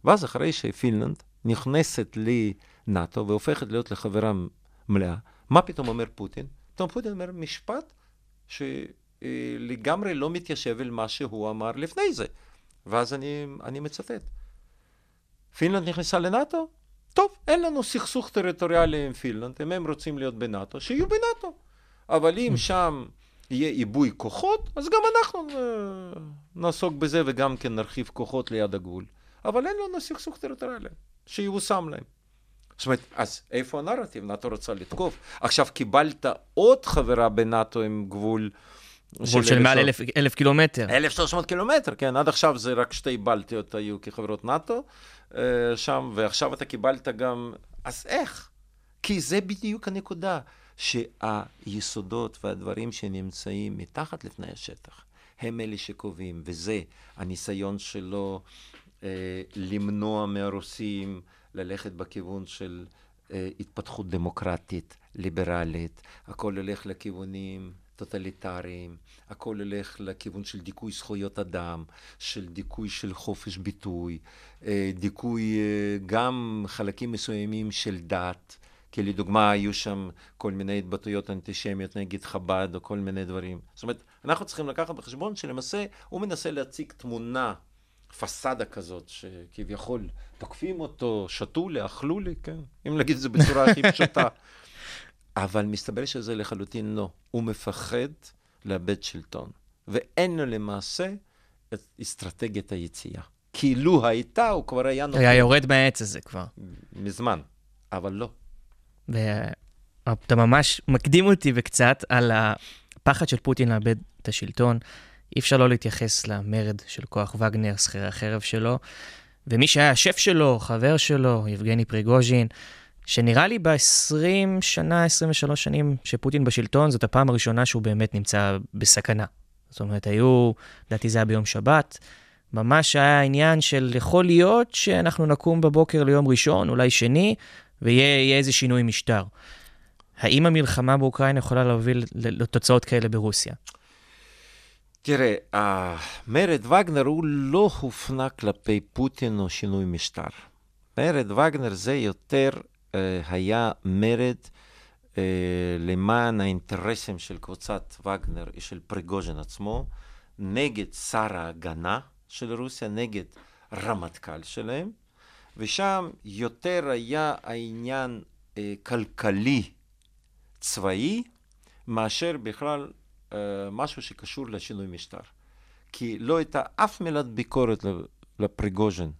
ואז אחרי שפינלנד נכנסת לנאט"ו והופכת להיות לחברה מלאה, מה פתאום אומר פוטין? פתאום פוטין אומר משפט שלגמרי לא מתיישב עם מה שהוא אמר לפני זה. ואז אני, אני מצטט. פינלנד נכנסה לנאט"ו? טוב, אין לנו סכסוך טריטוריאלי עם פינלנד, אם הם רוצים להיות בנאט"ו, שיהיו בנאט"ו. אבל אם שם יהיה עיבוי כוחות, אז גם אנחנו אה, נעסוק בזה וגם כן נרחיב כוחות ליד הגבול. אבל אין לנו סכסוך טריטוריאלי, שיבושם להם. זאת אומרת, אז איפה הנרטיב? נאט"ו רוצה לתקוף. עכשיו קיבלת עוד חברה בנאט"ו עם גבול... גבול של מעל אלף- אלף קילומטר. 1300 קילומטר, כן, עד עכשיו זה רק שתי בלטיות היו כחברות נאט"ו אה, שם, ועכשיו אתה קיבלת גם... אז איך? כי זה בדיוק הנקודה, שהיסודות והדברים שנמצאים מתחת לפני השטח, הם אלה שקובעים, וזה הניסיון שלו למנוע מהרוסים ללכת בכיוון של אה, התפתחות דמוקרטית, ליברלית, הכל הולך לכיוונים טוטליטריים, הכל הולך לכיוון של דיכוי זכויות אדם, של דיכוי של חופש ביטוי, אה, דיכוי אה, גם חלקים מסוימים של דת, כי לדוגמה היו שם כל מיני התבטאויות אנטישמיות נגד חב"ד או כל מיני דברים. זאת אומרת, אנחנו צריכים לקחת בחשבון שלמעשה הוא מנסה להציג תמונה, פסאדה כזאת, שכביכול תוקפים אותו, שתו לי, אכלו לי, כן? אם להגיד את זה בצורה הכי פשוטה. אבל מסתבר שזה לחלוטין לא. הוא מפחד לאבד שלטון, ואין לו למעשה את אסטרטגיית היציאה. כי לו הייתה, הוא כבר היה נופל היה יורד מהעץ הזה כבר. מזמן, אבל לא. ואתה ממש מקדים אותי וקצת על הפחד של פוטין לאבד את השלטון. אי אפשר לא להתייחס למרד של כוח וגנר, שכירי החרב שלו. ומי שהיה השף שלו, חבר שלו, יבגני פריגוז'ין, שנראה לי ב-20 שנה, 23 שנים שפוטין בשלטון, זאת הפעם הראשונה שהוא באמת נמצא בסכנה. זאת אומרת, היו, לדעתי זה היה ביום שבת, ממש היה עניין של יכול להיות שאנחנו נקום בבוקר ליום ראשון, אולי שני, ויהיה יהיה איזה שינוי משטר. האם המלחמה באוקראינה יכולה להוביל לתוצאות כאלה ברוסיה? תראה, המרד וגנר הוא לא הופנה כלפי פוטין או שינוי משטר. מרד וגנר זה יותר אה, היה מרד אה, למען האינטרסים של קבוצת וגנר, של פריגוז'ין עצמו, נגד שר ההגנה של רוסיה, נגד רמטכ"ל שלהם, ושם יותר היה העניין אה, כלכלי צבאי, מאשר בכלל משהו שקשור לשינוי משטר. כי לא הייתה אף מילת ביקורת לפריגוז'ין,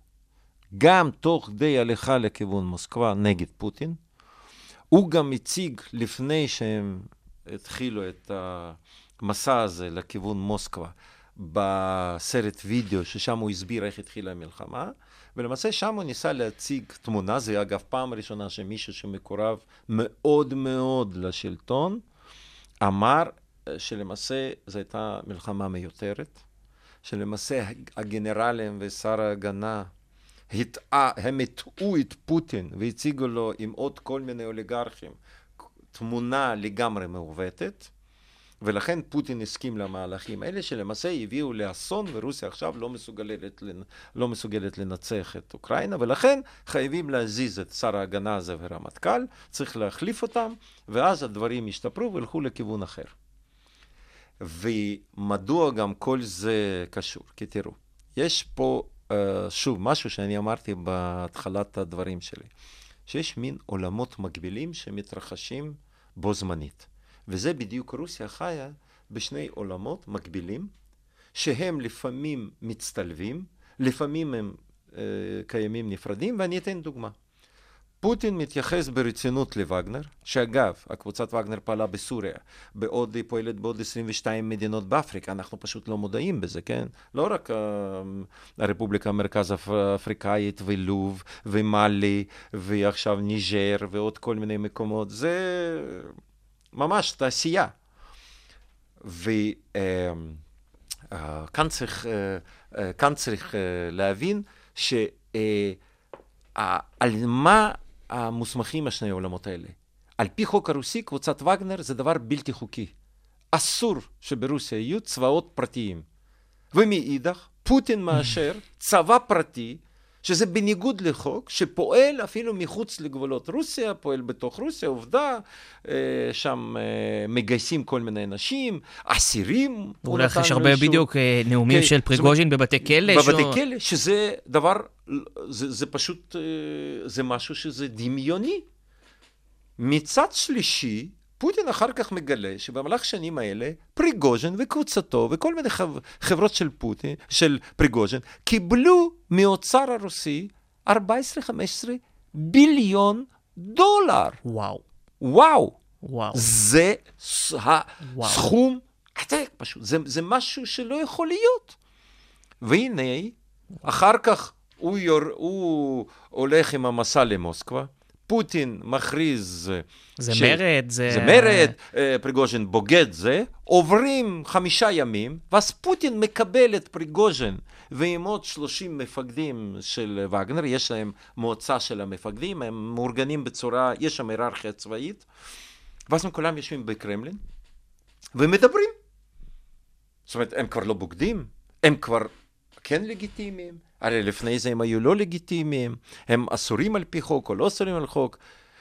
גם תוך כדי הליכה לכיוון מוסקבה נגד פוטין. הוא גם הציג, לפני שהם התחילו את המסע הזה לכיוון מוסקבה, בסרט וידאו, ששם הוא הסביר איך התחילה המלחמה, ולמעשה שם הוא ניסה להציג תמונה, זה אגב פעם ראשונה שמישהו שמקורב מאוד מאוד לשלטון, אמר שלמעשה זו הייתה מלחמה מיותרת, שלמעשה הגנרלים ושר ההגנה הטעה, הם הטעו את פוטין והציגו לו עם עוד כל מיני אוליגרכים תמונה לגמרי מעוותת, ולכן פוטין הסכים למהלכים האלה, שלמעשה הביאו לאסון, ורוסיה עכשיו לא מסוגלת, לא מסוגלת לנצח את אוקראינה, ולכן חייבים להזיז את שר ההגנה הזה ורמטכ"ל, צריך להחליף אותם, ואז הדברים ישתפרו וילכו לכיוון אחר. ומדוע גם כל זה קשור? כי תראו, יש פה אה, שוב משהו שאני אמרתי בהתחלת הדברים שלי, שיש מין עולמות מקבילים שמתרחשים בו זמנית. וזה בדיוק רוסיה חיה בשני עולמות מקבילים, שהם לפעמים מצטלבים, לפעמים הם אה, קיימים נפרדים, ואני אתן דוגמה. פוטין מתייחס ברצינות לווגנר, שאגב, הקבוצת וגנר פעלה בסוריה, בעוד היא פועלת בעוד 22 מדינות באפריקה, אנחנו פשוט לא מודעים בזה, כן? לא רק uh, הרפובליקה המרכז אפריקאית ולוב ומאלי ועכשיו ניג'ר ועוד כל מיני מקומות, זה ממש תעשייה. וכאן uh, צריך, uh, כאן צריך להבין שעל מה המוסמכים השני העולמות האלה. על פי חוק הרוסי, קבוצת וגנר זה דבר בלתי חוקי. אסור שברוסיה יהיו צבאות פרטיים. ומאידך, פוטין מאשר צבא פרטי, שזה בניגוד לחוק, שפועל אפילו מחוץ לגבולות רוסיה, פועל בתוך רוסיה, עובדה, אה, שם אה, מגייסים כל מיני אנשים, אסירים. אולי יש הרבה בדיוק אה, נאומים כן, של פריגוז'ין בבתי כלא. בבתי כלא, שזה דבר זה, זה פשוט, זה משהו שזה דמיוני. מצד שלישי, פוטין אחר כך מגלה שבמהלך שנים האלה, פריגוז'ין וקבוצתו וכל מיני חברות של פוטין, של פריגוז'ין, קיבלו מאוצר הרוסי 14-15 ביליון דולר. וואו. וואו. וואו. זה הסכום עתק פשוט, זה, זה משהו שלא יכול להיות. והנה, אחר כך הוא, יור, הוא הולך עם המסע למוסקבה, פוטין מכריז... זה ש... מרד, זה... זה מרד, אה, פריגוז'ין בוגד זה, עוברים חמישה ימים, ואז פוטין מקבל את פריגוז'ין ועם עוד 30 מפקדים של וגנר, יש להם מועצה של המפקדים, הם מאורגנים בצורה, יש שם היררכיה צבאית, ואז הם כולם יושבים בקרמלין ומדברים. זאת אומרת, הם כבר לא בוגדים, הם כבר כן לגיטימיים. הרי לפני זה הם היו לא לגיטימיים, הם אסורים על פי חוק או לא אסורים על חוק.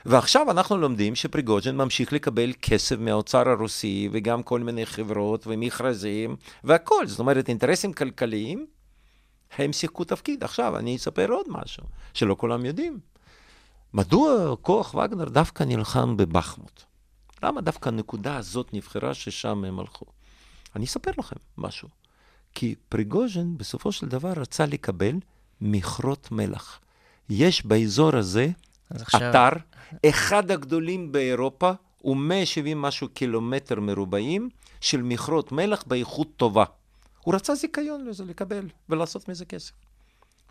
ועכשיו אנחנו לומדים שפריגוז'ין ממשיך לקבל כסף מהאוצר הרוסי וגם כל מיני חברות ומכרזים והכול. זאת אומרת, אינטרסים כלכליים, הם שיחקו תפקיד. עכשיו, אני אספר עוד משהו שלא כולם יודעים. מדוע כוח וגנר דווקא נלחם בבחמוט? למה דווקא הנקודה הזאת נבחרה ששם הם הלכו? אני אספר לכם משהו. כי פריגוז'ין בסופו של דבר רצה לקבל מכרות מלח. יש באזור הזה עכשיו... אתר, אחד הגדולים באירופה, הוא 170 משהו קילומטר מרובעים של מכרות מלח באיכות טובה. הוא רצה זיכיון לזה לקבל ולעשות מזה כסף.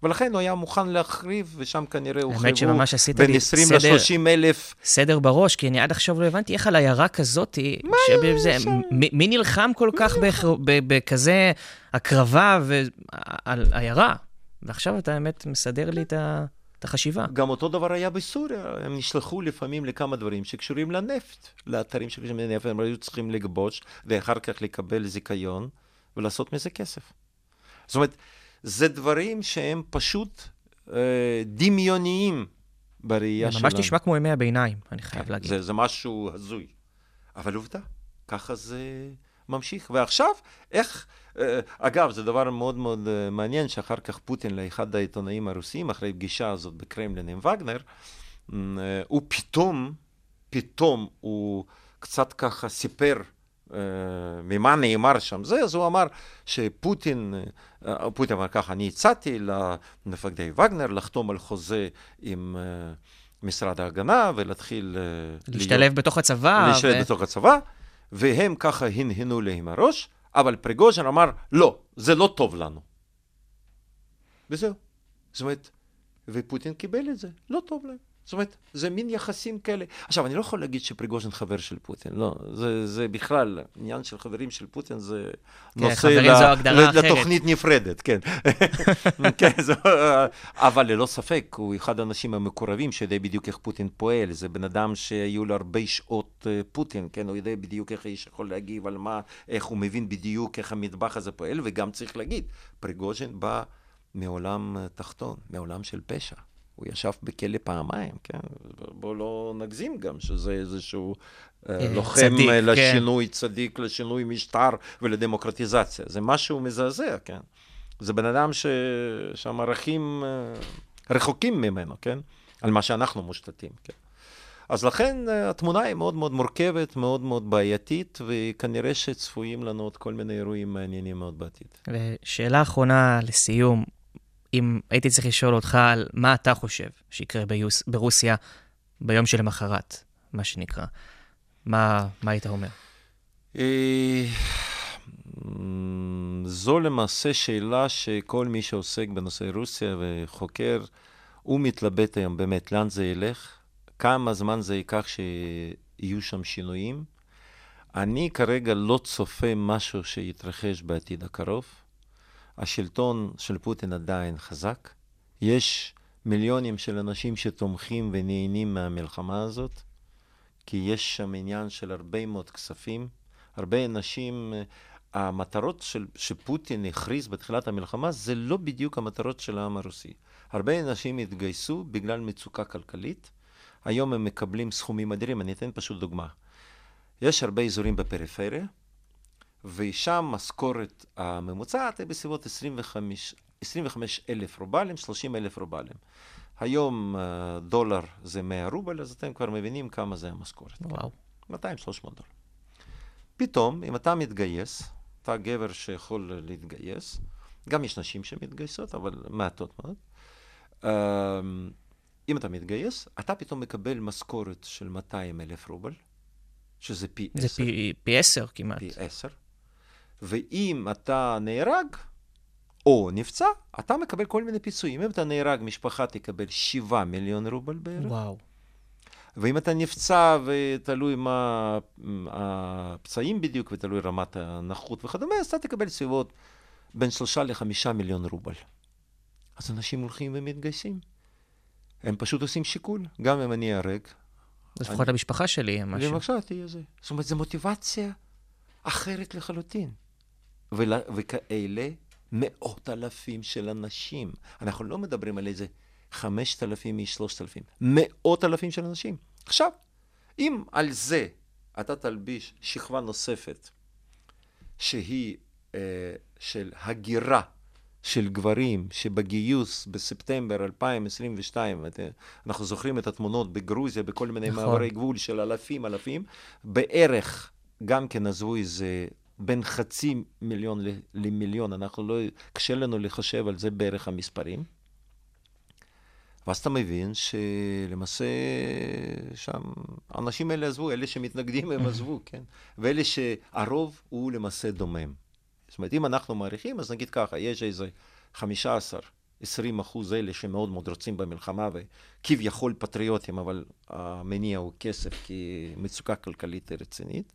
ולכן הוא היה מוכן להחריב, ושם כנראה הוא חייבו בין 20 ל-30 אלף. סדר בראש, כי אני עד עכשיו לא הבנתי איך על עיירה כזאת, שבזה, מי, מי נלחם כל כך בכזה הקרבה על עיירה? ועכשיו אתה באמת מסדר לי את ה... את החשיבה. גם אותו דבר היה בסוריה, הם נשלחו לפעמים לכמה דברים שקשורים לנפט, לאתרים שקשורים לנפט, הם היו צריכים לגבוש, ואחר כך לקבל זיכיון ולעשות מזה כסף. זאת אומרת, זה דברים שהם פשוט אה, דמיוניים בראייה שלנו. ממש נשמע כמו ימי הביניים, אני חייב כן, להגיד. זה, זה משהו הזוי. אבל עובדה, ככה זה ממשיך. ועכשיו, איך... אה, אגב, זה דבר מאוד מאוד אה, מעניין, שאחר כך פוטין לאחד העיתונאים הרוסים, אחרי פגישה הזאת בקרמלין עם וגנר, אה, הוא פתאום, פתאום הוא קצת ככה סיפר ממה נאמר שם זה, אז הוא אמר שפוטין, פוטין אמר ככה, אני הצעתי למפקדי וגנר לחתום על חוזה עם משרד ההגנה ולהתחיל... להשתלב להיות, בתוך הצבא. להשתלב ו... בתוך הצבא, והם ככה הנהנו להם הראש, אבל פריגוז'ן אמר, לא, זה לא טוב לנו. וזהו. זאת אומרת, ופוטין קיבל את זה, לא טוב להם. זאת אומרת, זה מין יחסים כאלה. עכשיו, אני לא יכול להגיד שפריגוז'ין חבר של פוטין, לא, זה, זה בכלל, עניין של חברים של פוטין זה כן, נושא אחרת. לתוכנית נפרדת, כן. כן, זו, אבל ללא ספק, הוא אחד האנשים המקורבים שיודע בדיוק איך פוטין פועל, זה בן אדם שהיו לו הרבה שעות אה, פוטין, כן, הוא יודע בדיוק איך האיש יכול להגיב על מה, איך הוא מבין בדיוק איך המטבח הזה פועל, וגם צריך להגיד, פריגוז'ין בא מעולם תחתון, מעולם של פשע. הוא ישב בכלא פעמיים, כן? בואו לא נגזים גם שזה איזשהו אה, אה, לוחם צדיק, אה, כן. לשינוי צדיק, לשינוי משטר ולדמוקרטיזציה. זה משהו מזעזע, כן? זה בן אדם ש... שהמערכים רחוקים ממנו, כן? על מה שאנחנו מושתתים, כן? אז לכן התמונה היא מאוד מאוד מורכבת, מאוד מאוד בעייתית, וכנראה שצפויים לנו עוד כל מיני אירועים מעניינים מאוד בעתיד. ושאלה אחרונה לסיום, אם הייתי צריך לשאול אותך על מה אתה חושב שיקרה ביוס, ברוסיה ביום שלמחרת, מה שנקרא, מה, מה היית אומר? אה, זו למעשה שאלה שכל מי שעוסק בנושא רוסיה וחוקר, הוא מתלבט היום באמת לאן זה ילך, כמה זמן זה ייקח שיהיו שם שינויים. אני כרגע לא צופה משהו שיתרחש בעתיד הקרוב. השלטון של פוטין עדיין חזק. יש מיליונים של אנשים שתומכים ונהנים מהמלחמה הזאת, כי יש שם עניין של הרבה מאוד כספים. הרבה אנשים, אה, המטרות של, שפוטין הכריז בתחילת המלחמה, זה לא בדיוק המטרות של העם הרוסי. הרבה אנשים התגייסו בגלל מצוקה כלכלית. היום הם מקבלים סכומים אדירים. אני אתן פשוט דוגמה. יש הרבה אזורים בפריפריה, ושם משכורת הממוצעת היא בסביבות 25, 25 אלף רובלים, 30 אלף רובלים. היום אה, דולר זה 100 רובל, אז אתם כבר מבינים כמה זה המשכורת. וואו. 200-300 דולר. פתאום, אם אתה מתגייס, אתה גבר שיכול להתגייס, גם יש נשים שמתגייסות, אבל מעטות מאוד. אמ, אם אתה מתגייס, אתה פתאום מקבל משכורת של 200 אלף רובל, שזה פי זה עשר. פי, פי עשר כמעט. פי עשר. ואם אתה נהרג או נפצע, אתה מקבל כל מיני פיצויים. אם אתה נהרג, משפחה תקבל 7 מיליון רובל בערך. וואו. ואם אתה נפצע ותלוי מה הפצעים בדיוק, ותלוי רמת הנכות וכדומה, אז אתה תקבל סביבות בין שלושה לחמישה מיליון רובל. אז אנשים הולכים ומתגייסים. הם פשוט עושים שיקול, גם אם אני אהרג, אז לפחות למשפחה שלי יהיה משהו. בבקשה, תהיה זה. זאת אומרת, זו מוטיבציה אחרת לחלוטין. ול, וכאלה מאות אלפים של אנשים. אנחנו לא מדברים על איזה חמשת אלפים איש, שלושת אלפים. מאות אלפים של אנשים. עכשיו, אם על זה אתה תלביש שכבה נוספת, שהיא אה, של הגירה של גברים שבגיוס בספטמבר 2022, את- אנחנו זוכרים את התמונות בגרוזיה, בכל מיני נכון. מעברי גבול של אלפים אלפים, בערך גם כן עזבו איזה בין חצי מיליון למיליון, אנחנו לא, קשה לנו לחשב על זה בערך המספרים. ואז אתה מבין שלמעשה שם, האנשים האלה עזבו, אלה שמתנגדים הם עזבו, כן? ואלה שהרוב הוא למעשה דומם. זאת אומרת, אם אנחנו מעריכים, אז נגיד ככה, יש איזה 15, 20 אחוז אלה שמאוד מאוד רוצים במלחמה וכביכול פטריוטים, אבל המניע הוא כסף, כי מצוקה כלכלית רצינית.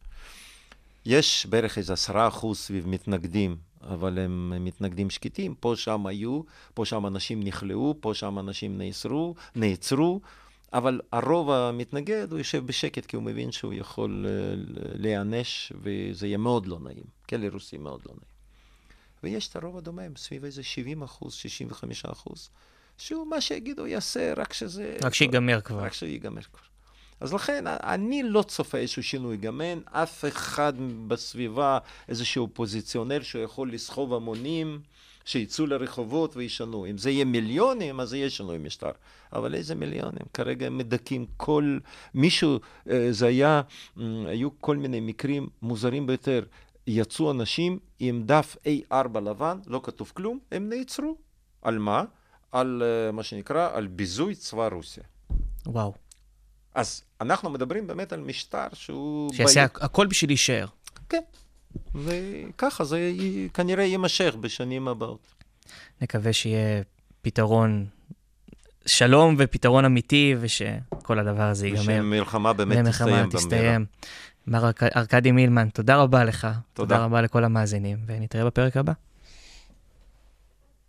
יש בערך איזה עשרה אחוז סביב מתנגדים, אבל הם מתנגדים שקטים. פה שם היו, פה שם אנשים נכלאו, פה שם אנשים נאסרו, נעצרו, אבל הרוב המתנגד, הוא יושב בשקט, כי הוא מבין שהוא יכול אה, להיענש, וזה יהיה מאוד לא נעים. כן, לרוסים מאוד לא נעים. ויש את הרוב הדומם, סביב איזה 70 אחוז, 65 אחוז, שהוא מה שיגידו יעשה, רק שזה... רק שיגמר כבר. רק שיגמר כבר. אז לכן, אני לא צופה איזשהו שינוי. גם אין אף אחד בסביבה, איזשהו אופוזיציונר שיכול לסחוב המונים, שיצאו לרחובות וישנו. אם זה יהיה מיליונים, אז יהיה שינוי משטר. אבל איזה מיליונים? כרגע הם מדכאים כל... מישהו, אה, זה היה, אה, היו כל מיני מקרים מוזרים ביותר. יצאו אנשים עם דף A4 לבן, לא כתוב כלום, הם נעצרו. על מה? על אה, מה שנקרא, על ביזוי צבא רוסיה. וואו. אז אנחנו מדברים באמת על משטר שהוא... שיעשה הכ- הכל בשביל להישאר. כן. וככה זה כנראה יימשך בשנים הבאות. נקווה שיהיה פתרון שלום ופתרון אמיתי, ושכל הדבר הזה ייגמר. ושמלחמה באמת תסתיים במהרה. תסתיים. מר ארכדי מילמן, תודה רבה לך. תודה. תודה רבה לכל המאזינים, ונתראה בפרק הבא.